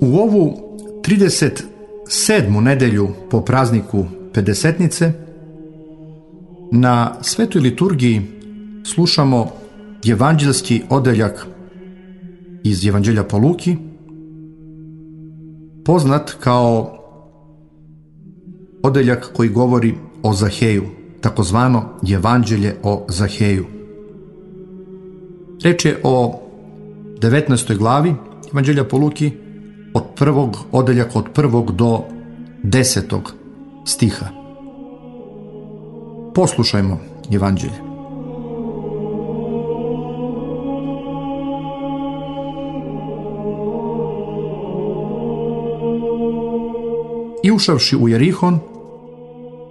U ovu 37. nedelju po prazniku Pedesetnice na svetoj liturgiji slušamo evanđelski odeljak iz Evanđelja po Luki, poznat kao odeljak koji govori o Zaheju, takozvano Evanđelje o Zaheju. Reč je o 19. glavi Evanđelja po Luki, od prvog odeljaka od prvog do desetog stiha. Poslušajmo Evanđelje. I ušavši u Jerihon,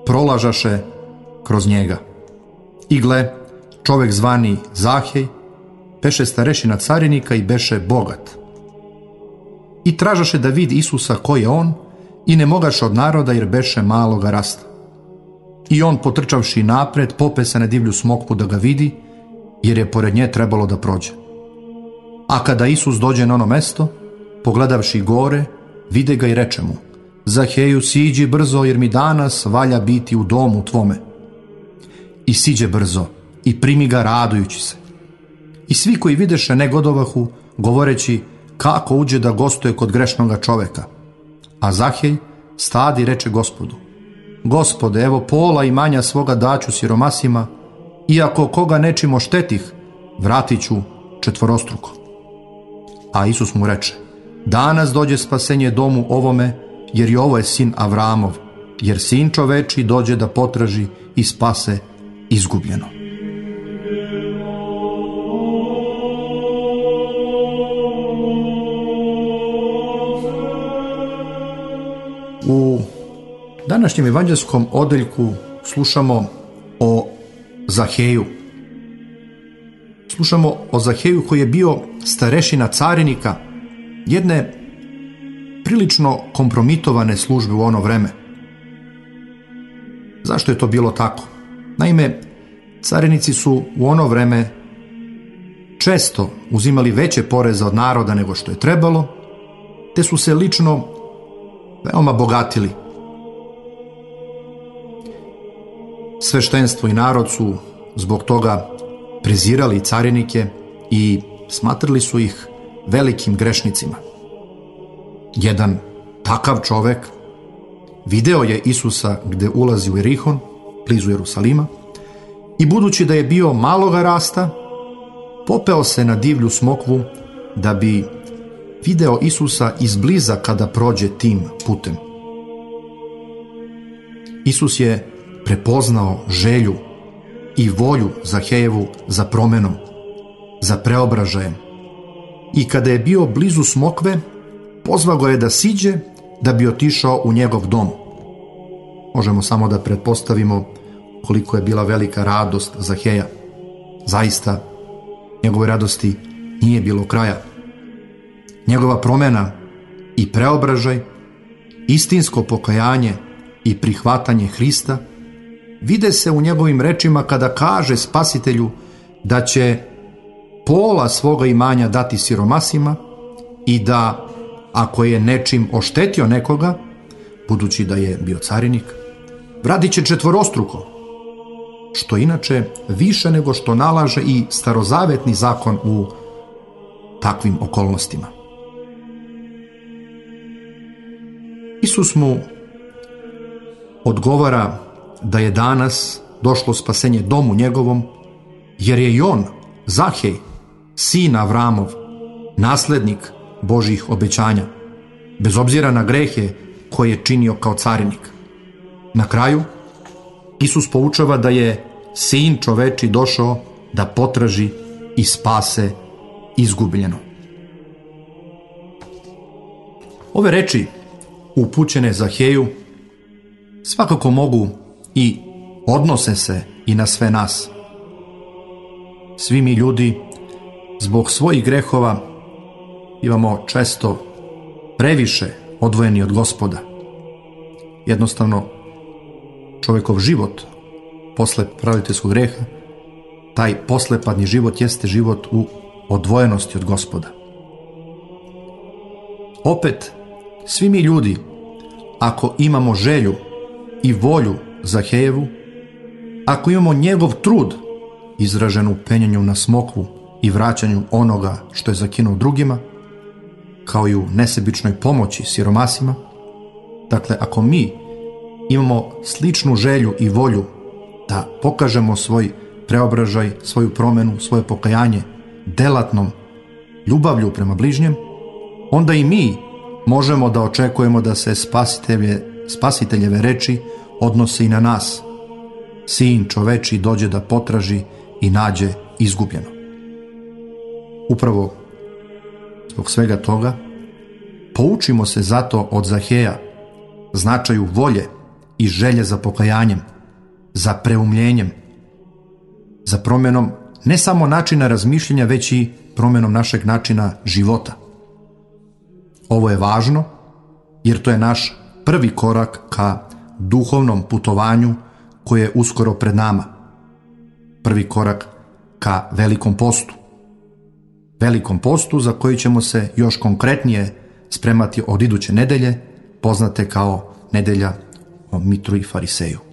prolažaše kroz njega. I gle, čovek zvani Zahej, beše starešina carinika i beše bogat. I tražaše da vidi Isusa ko je on i ne mogaše od naroda jer beše maloga rasta. I on potrčavši napred pope se na divlju smokvu da ga vidi jer je pored nje trebalo da prođe. A kada Isus dođe na ono mesto, pogledavši gore, vide ga i reče mu – Zaheju, siđi brzo, jer mi danas valja biti u domu tvome. I siđe brzo, i primi ga radujući se. I svi koji videše negodovahu, govoreći kako uđe da gostuje kod grešnoga čoveka. A Zahej stadi reče gospodu, Gospode, evo pola imanja svoga daću siromasima, iako koga nečim oštetih, vratit ću četvorostruko. A Isus mu reče, danas dođe spasenje domu ovome, jer i ovo je sin Avramov, jer sin čoveči dođe da potraži i spase izgubljeno. U današnjem evanđelskom odeljku slušamo o Zaheju. Slušamo o Zaheju koji je bio starešina carinika jedne prilično kompromitovane službe u ono vreme. Zašto je to bilo tako? Naime, carinici su u ono vreme često uzimali veće poreze od naroda nego što je trebalo, te su se lično veoma bogatili. Sveštenstvo i narod su zbog toga prezirali carinike i smatrali su ih velikim grešnicima. Jedan takav čovek video je Isusa gde ulazi u Erihon, blizu Jerusalima, i budući da je bio maloga rasta, popeo se na divlju smokvu da bi video Isusa izbliza kada prođe tim putem. Isus je prepoznao želju i volju Zahejevu za promenom, za preobražajem. I kada je bio blizu smokve, Pozva go je da siđe da bi otišao u njegov dom. Možemo samo da pretpostavimo koliko je bila velika radost za Heja. Zaista, njegove radosti nije bilo kraja. Njegova promena i preobražaj, istinsko pokajanje i prihvatanje Hrista vide se u njegovim rečima kada kaže spasitelju da će pola svoga imanja dati siromasima i da ako je nečim oštetio nekoga, budući da je bio carinik, vratit će četvorostruko, što inače više nego što nalaže i starozavetni zakon u takvim okolnostima. Isus mu odgovara da je danas došlo spasenje domu njegovom, jer je i on, Zahej, sin Avramov, naslednik Božih obećanja, bez obzira na grehe koje je činio kao carinik. Na kraju, Isus poučava da je sin čoveči došao da potraži i spase izgubljeno. Ove reči upućene za Heju svakako mogu i odnose se i na sve nas. Svi mi ljudi zbog svojih grehova imamo često previše odvojeni od gospoda. Jednostavno, čovjekov život posle praviteljskog greha taj poslepadni život jeste život u odvojenosti od gospoda. Opet, svi mi ljudi, ako imamo želju i volju za Hejevu, ako imamo njegov trud izražen u penjanju na smokvu i vraćanju onoga što je zakinuo drugima, kao i u nesebičnoj pomoći siromasima, dakle, ako mi imamo sličnu želju i volju da pokažemo svoj preobražaj, svoju promenu, svoje pokajanje delatnom ljubavlju prema bližnjem, onda i mi možemo da očekujemo da se spasitelje, spasiteljeve reči odnose i na nas. Sin čoveči dođe da potraži i nađe izgubljeno. Upravo zbog svega toga poučimo se zato od Zaheja značaju volje i želje za pokajanjem, za preumljenjem, za promjenom ne samo načina razmišljanja, već i promjenom našeg načina života. Ovo je važno jer to je naš prvi korak ka duhovnom putovanju koje je uskoro pred nama. Prvi korak ka velikom postu. Velikom postu za koji ćemo se još konkretnije spremati od iduće nedelje, poznate kao nedelja o Mitru i Fariseju.